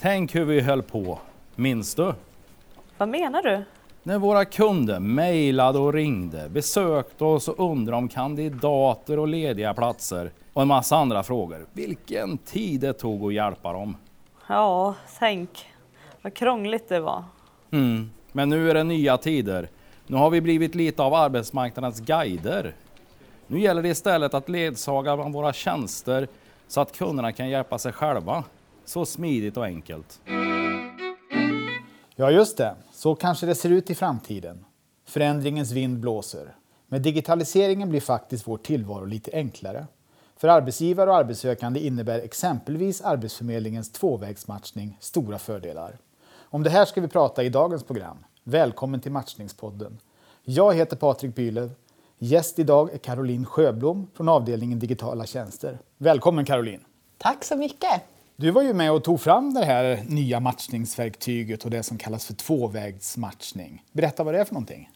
Tänk hur vi höll på. Minns du? Vad menar du? När våra kunder mejlade och ringde, besökte oss och undrade om kandidater och lediga platser och en massa andra frågor. Vilken tid det tog att hjälpa dem. Ja, tänk vad krångligt det var. Mm. Men nu är det nya tider. Nu har vi blivit lite av arbetsmarknadens guider. Nu gäller det istället att ledsaga våra tjänster så att kunderna kan hjälpa sig själva. Så smidigt och enkelt. Ja, just det. Så kanske det ser ut i framtiden. Förändringens vind blåser. Med digitaliseringen blir faktiskt vår tillvaro lite enklare. För arbetsgivare och arbetssökande innebär exempelvis Arbetsförmedlingens tvåvägsmatchning stora fördelar. Om det här ska vi prata i dagens program. Välkommen till Matchningspodden. Jag heter Patrik Bylöv. Gäst idag är Caroline Sjöblom från avdelningen digitala tjänster. Välkommen Caroline! Tack så mycket! Du var ju med och tog fram det här nya matchningsverktyget och det som kallas för tvåvägsmatchning. Berätta vad det är för någonting.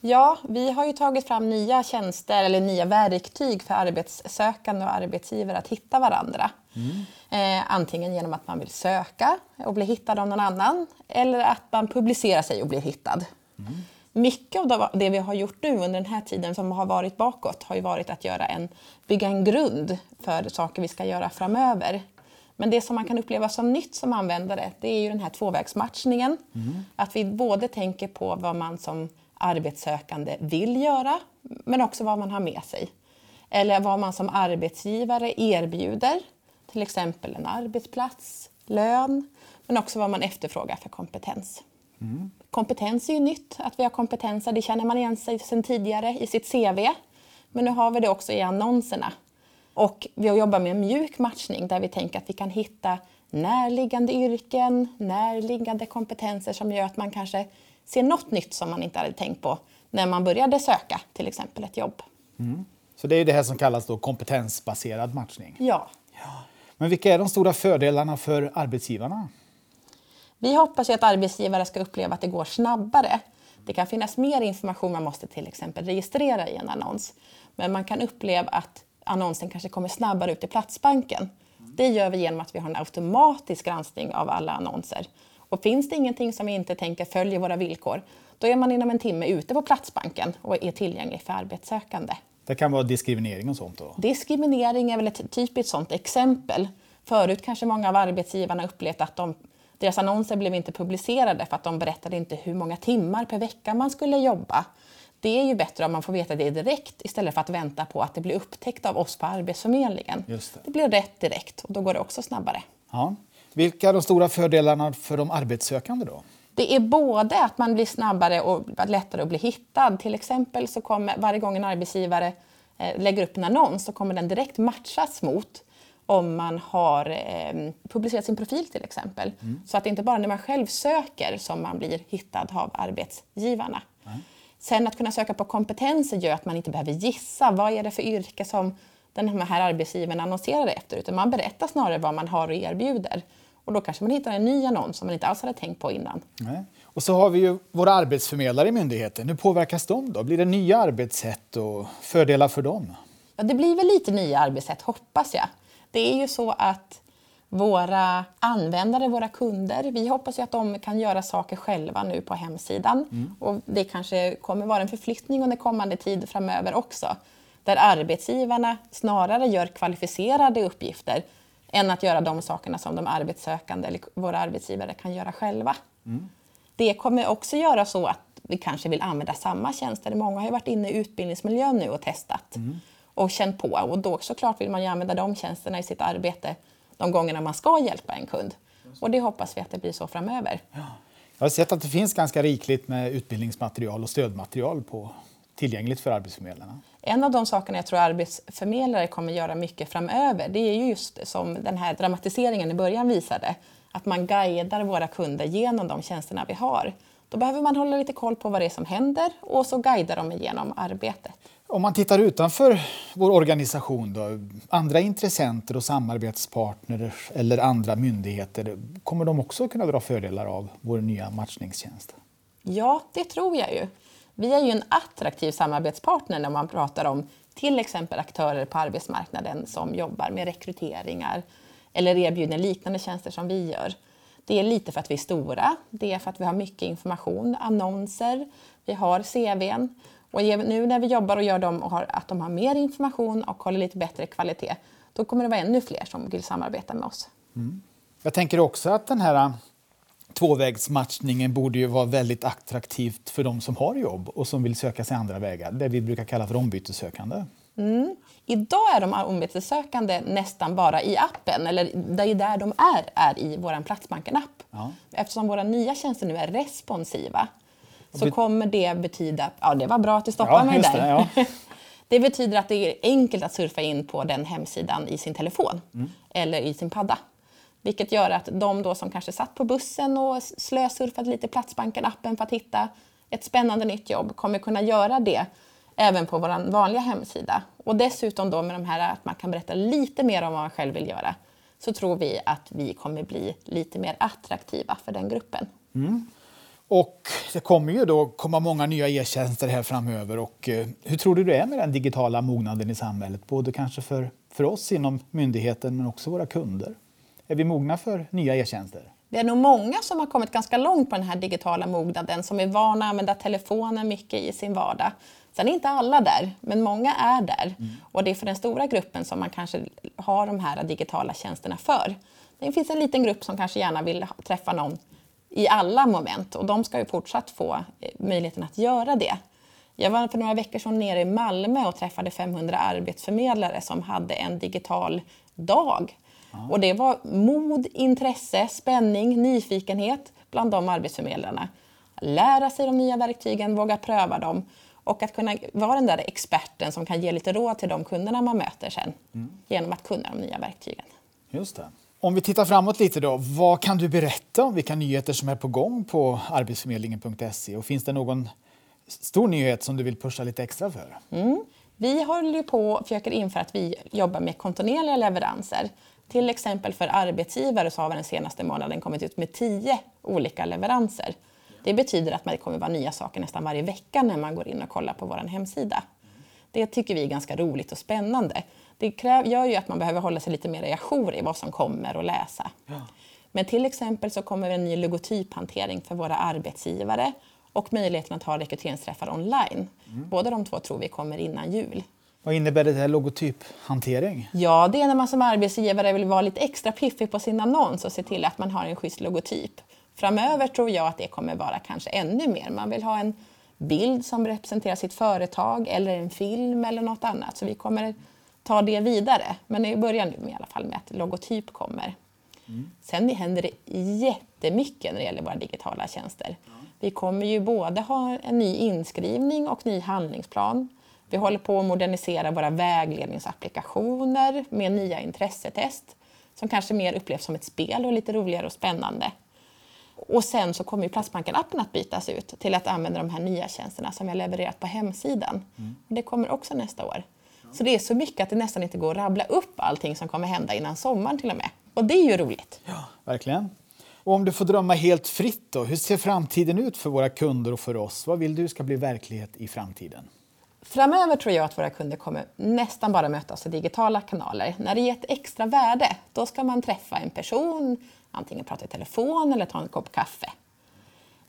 Ja, vi har ju tagit fram nya tjänster eller nya verktyg för arbetssökande och arbetsgivare att hitta varandra. Mm. Eh, antingen genom att man vill söka och bli hittad av någon annan eller att man publicerar sig och blir hittad. Mm. Mycket av det vi har gjort nu under den här tiden som har varit bakåt har ju varit att göra en, bygga en grund för saker vi ska göra framöver. Men det som man kan uppleva som nytt som användare det är ju den här tvåvägsmatchningen. Mm. Att vi både tänker på vad man som arbetssökande vill göra men också vad man har med sig. Eller vad man som arbetsgivare erbjuder, till exempel en arbetsplats, lön, men också vad man efterfrågar för kompetens. Mm. Kompetens är ju nytt, att vi har kompetenser, det känner man igen sig sedan tidigare i sitt CV. Men nu har vi det också i annonserna. Och vi jobbar med mjuk matchning där vi tänker att vi kan hitta närliggande yrken, närliggande kompetenser som gör att man kanske ser något nytt som man inte hade tänkt på när man började söka till exempel ett jobb. Mm. Så det är det här som kallas då kompetensbaserad matchning? Ja. ja. Men vilka är de stora fördelarna för arbetsgivarna? Vi hoppas att arbetsgivare ska uppleva att det går snabbare. Det kan finnas mer information man måste till exempel registrera i en annons. Men man kan uppleva att annonsen kanske kommer snabbare ut i Platsbanken. Det gör vi genom att vi har en automatisk granskning av alla annonser. Och finns det ingenting som vi inte tänker följer våra villkor, då är man inom en timme ute på Platsbanken och är tillgänglig för arbetssökande. Det kan vara diskriminering och sånt? Då. Diskriminering är väl ett typiskt sånt exempel. Förut kanske många av arbetsgivarna upplevt att de, deras annonser blev inte publicerade för att de berättade inte hur många timmar per vecka man skulle jobba. Det är ju bättre om man får veta det direkt istället för att vänta på att det blir upptäckt av oss på Arbetsförmedlingen. Just det. det blir rätt direkt och då går det också snabbare. Ja. Vilka är de stora fördelarna för de arbetssökande då? Det är både att man blir snabbare och lättare att bli hittad. Till exempel så kommer varje gång en arbetsgivare eh, lägger upp en annons så kommer den direkt matchas mot om man har eh, publicerat sin profil till exempel. Mm. Så att det inte bara när man själv söker som man blir hittad av arbetsgivarna. Mm. Sen att kunna söka på kompetenser gör att man inte behöver gissa vad är det för yrke som den här arbetsgivaren annonserar efter utan man berättar snarare vad man har och erbjuder. Och då kanske man hittar en ny annons som man inte alls hade tänkt på innan. Nej. Och så har vi ju våra arbetsförmedlare i myndigheten. Hur påverkas de då? Blir det nya arbetssätt och fördelar för dem? Ja, det blir väl lite nya arbetssätt hoppas jag. Det är ju så att våra användare, våra kunder, vi hoppas ju att de kan göra saker själva nu på hemsidan. Mm. Och det kanske kommer vara en förflyttning under kommande tid framöver också. Där arbetsgivarna snarare gör kvalificerade uppgifter än att göra de sakerna som de arbetssökande eller våra arbetsgivare kan göra själva. Mm. Det kommer också göra så att vi kanske vill använda samma tjänster. Många har ju varit inne i utbildningsmiljön nu och testat mm. och känt på. Och då såklart vill man ju använda de tjänsterna i sitt arbete de gångerna man ska hjälpa en kund. Och det hoppas vi att det blir så framöver. Ja. Jag har sett att det finns ganska rikligt med utbildningsmaterial och stödmaterial på, tillgängligt för arbetsförmedlarna. En av de sakerna jag tror arbetsförmedlare kommer göra mycket framöver, det är just som den här dramatiseringen i början visade, att man guidar våra kunder genom de tjänsterna vi har. Då behöver man hålla lite koll på vad det är som händer och så guida dem igenom arbetet. Om man tittar utanför vår organisation, då, andra intressenter och samarbetspartner eller andra myndigheter, kommer de också kunna dra fördelar av vår nya matchningstjänst? Ja, det tror jag ju. Vi är ju en attraktiv samarbetspartner när man pratar om till exempel aktörer på arbetsmarknaden som jobbar med rekryteringar eller erbjuder liknande tjänster som vi gör. Det är lite för att vi är stora, det är för att vi har mycket information, annonser, vi har CVn. Och nu när vi jobbar och gör dem och har, att de har mer information och håller lite bättre kvalitet, då kommer det vara ännu fler som vill samarbeta med oss. Mm. Jag tänker också att den här äh, tvåvägsmatchningen borde ju vara väldigt attraktivt för de som har jobb och som vill söka sig andra vägar, det vi brukar kalla för ombytessökande. Mm. Idag är de ombytessökande nästan bara i appen, eller det är där de är, är i vår Platsbanken-app. Ja. Eftersom våra nya tjänster nu är responsiva så kommer det betyda... Ja, det var bra att du stoppade ja, mig där. Det, ja. det, betyder att det är enkelt att surfa in på den hemsidan i sin telefon mm. eller i sin padda. Vilket gör att de då som kanske satt på bussen och slösurfade lite Platsbanken-appen för att hitta ett spännande nytt jobb kommer kunna göra det även på vår vanliga hemsida. Och dessutom då med de här att man kan berätta lite mer om vad man själv vill göra så tror vi att vi kommer bli lite mer attraktiva för den gruppen. Mm. Och det kommer ju då komma många nya e-tjänster här framöver. Och, eh, hur tror du det är med den digitala mognaden i samhället? Både kanske för, för oss inom myndigheten men också våra kunder. Är vi mogna för nya e-tjänster? Det är nog många som har kommit ganska långt på den här digitala mognaden som är vana att använda telefonen mycket i sin vardag. Sen är inte alla där, men många är där. Mm. Och det är för den stora gruppen som man kanske har de här digitala tjänsterna för. Det finns en liten grupp som kanske gärna vill träffa någon i alla moment och de ska ju fortsatt få eh, möjligheten att göra det. Jag var för några veckor sedan nere i Malmö och träffade 500 arbetsförmedlare som hade en digital dag. Ja. Och det var mod, intresse, spänning, nyfikenhet bland de arbetsförmedlarna. Lära sig de nya verktygen, våga pröva dem och att kunna vara den där experten som kan ge lite råd till de kunderna man möter sen mm. genom att kunna de nya verktygen. Just det. Om vi tittar framåt lite då, vad kan du berätta om vilka nyheter som är på gång på arbetsförmedlingen.se och finns det någon stor nyhet som du vill pusha lite extra för? Mm. Vi håller på och försöker införa att vi jobbar med kontinuerliga leveranser. Till exempel för arbetsgivare så har vi den senaste månaden kommit ut med tio olika leveranser. Det betyder att det kommer vara nya saker nästan varje vecka när man går in och kollar på vår hemsida. Det tycker vi är ganska roligt och spännande. Det kräv, gör ju att man behöver hålla sig lite mer ajour i vad som kommer att läsa. Ja. Men till exempel så kommer en ny logotyphantering för våra arbetsgivare och möjligheten att ha rekryteringsträffar online. Mm. Båda de två tror vi kommer innan jul. Vad innebär det här logotyphantering? Ja, det är när man som arbetsgivare vill vara lite extra piffig på sin annons och se till att man har en schysst logotyp. Framöver tror jag att det kommer vara kanske ännu mer. Man vill ha en bild som representerar sitt företag eller en film eller något annat. Så vi kommer ta det vidare. Men i början nu i alla fall med att logotyp kommer. Mm. Sen händer det jättemycket när det gäller våra digitala tjänster. Mm. Vi kommer ju både ha en ny inskrivning och ny handlingsplan. Vi håller på att modernisera våra vägledningsapplikationer med nya intressetest som kanske mer upplevs som ett spel och lite roligare och spännande. Och sen så kommer ju Platsbanken-appen att bytas ut till att använda de här nya tjänsterna som vi har levererat på hemsidan. Mm. Det kommer också nästa år. Så det är så mycket att det nästan inte går att rabbla upp allting som kommer hända innan sommaren till och med. Och det är ju roligt. Ja, verkligen. Och om du får drömma helt fritt då, hur ser framtiden ut för våra kunder och för oss? Vad vill du ska bli verklighet i framtiden? Framöver tror jag att våra kunder kommer nästan bara möta oss i digitala kanaler. När det ger ett extra värde, då ska man träffa en person, antingen prata i telefon eller ta en kopp kaffe.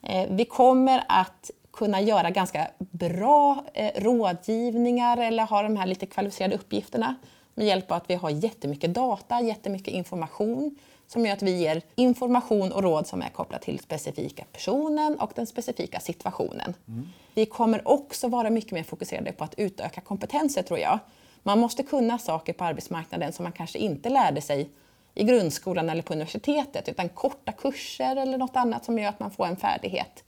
Eh, vi kommer att kunna göra ganska bra eh, rådgivningar eller ha de här lite kvalificerade uppgifterna med hjälp av att vi har jättemycket data, jättemycket information som gör att vi ger information och råd som är kopplat till specifika personen och den specifika situationen. Mm. Vi kommer också vara mycket mer fokuserade på att utöka kompetenser tror jag. Man måste kunna saker på arbetsmarknaden som man kanske inte lärde sig i grundskolan eller på universitetet utan korta kurser eller något annat som gör att man får en färdighet.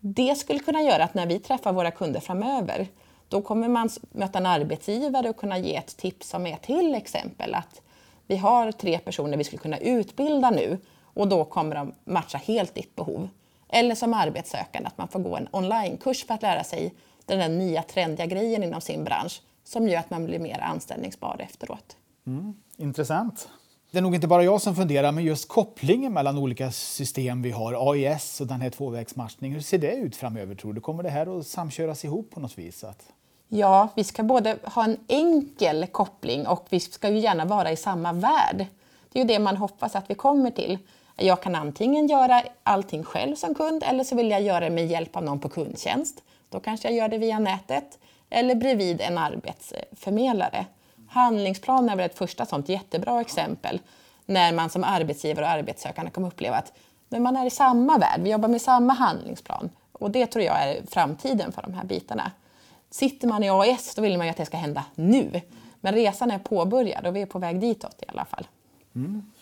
Det skulle kunna göra att när vi träffar våra kunder framöver då kommer man möta en arbetsgivare och kunna ge ett tips som är till exempel att vi har tre personer vi skulle kunna utbilda nu och då kommer de matcha helt ditt behov. Eller som arbetssökande att man får gå en onlinekurs för att lära sig den där nya trendiga grejen inom sin bransch som gör att man blir mer anställningsbar efteråt. Mm, intressant. Det är nog inte bara jag som funderar, men just kopplingen mellan olika system vi har, AIS och den här tvåvägsmatchningen, hur ser det ut framöver tror du? Kommer det här att samköras ihop på något vis? Att... Ja, vi ska både ha en enkel koppling och vi ska ju gärna vara i samma värld. Det är ju det man hoppas att vi kommer till. Jag kan antingen göra allting själv som kund eller så vill jag göra det med hjälp av någon på kundtjänst. Då kanske jag gör det via nätet eller bredvid en arbetsförmedlare. Handlingsplan är väl ett första sånt jättebra exempel när man som arbetsgivare och arbetssökande kommer uppleva att men man är i samma värld, vi jobbar med samma handlingsplan. Och det tror jag är framtiden för de här bitarna. Sitter man i AIS då vill man ju att det ska hända nu. Men resan är påbörjad och vi är på väg ditåt i alla fall. Mm.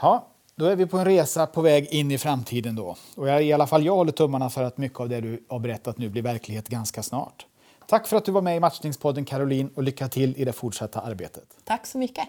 Ja, då är vi på en resa på väg in i framtiden då. Och jag, i alla fall jag håller tummarna för att mycket av det du har berättat nu blir verklighet ganska snart. Tack för att du var med i Matchningspodden Caroline och lycka till i det fortsatta arbetet. Tack så mycket.